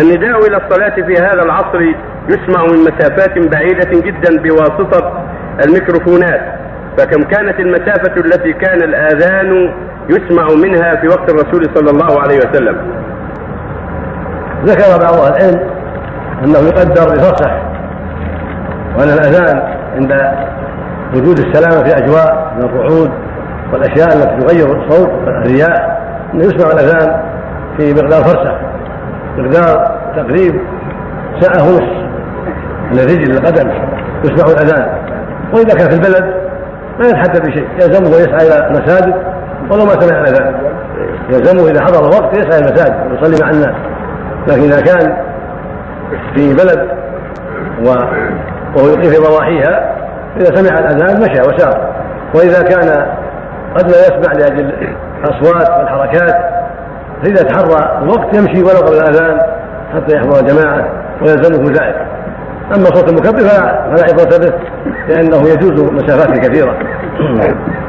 النداء إلى الصلاة في هذا العصر يسمع من مسافات بعيدة جدا بواسطة الميكروفونات. فكم كانت المسافة التي كان الآذان يسمع منها في وقت الرسول صلى الله عليه وسلم. ذكر بعض أهل العلم أنه يقدر بفصح وأن الأذان عند وجود السلامة في أجواء من الرعود والأشياء التي تغير الصوت والرياح أنه يسمع الأذان في مقدار فرسخ مقدار تقريب ساعة ونصف من الرجل القدم يسمع الأذان. وإذا كان في البلد ما يتحدى بشيء يلزمه يسعى إلى المساجد ولو ما سمع الأذان. يلزمه إذا حضر الوقت يسعى إلى المساجد ويصلي مع الناس. لكن إذا كان في بلد وهو يقيم في ضواحيها إذا سمع الأذان مشى وسار. وإذا كان قد لا يسمع لأجل الأصوات والحركات فإذا تحرى الوقت يمشي ولو قبل الأذان حتى يحضر الجماعة ويلزمه ذلك. أما صوت المكبر فلا عبرة به لأنه يجوز مسافات كثيرة.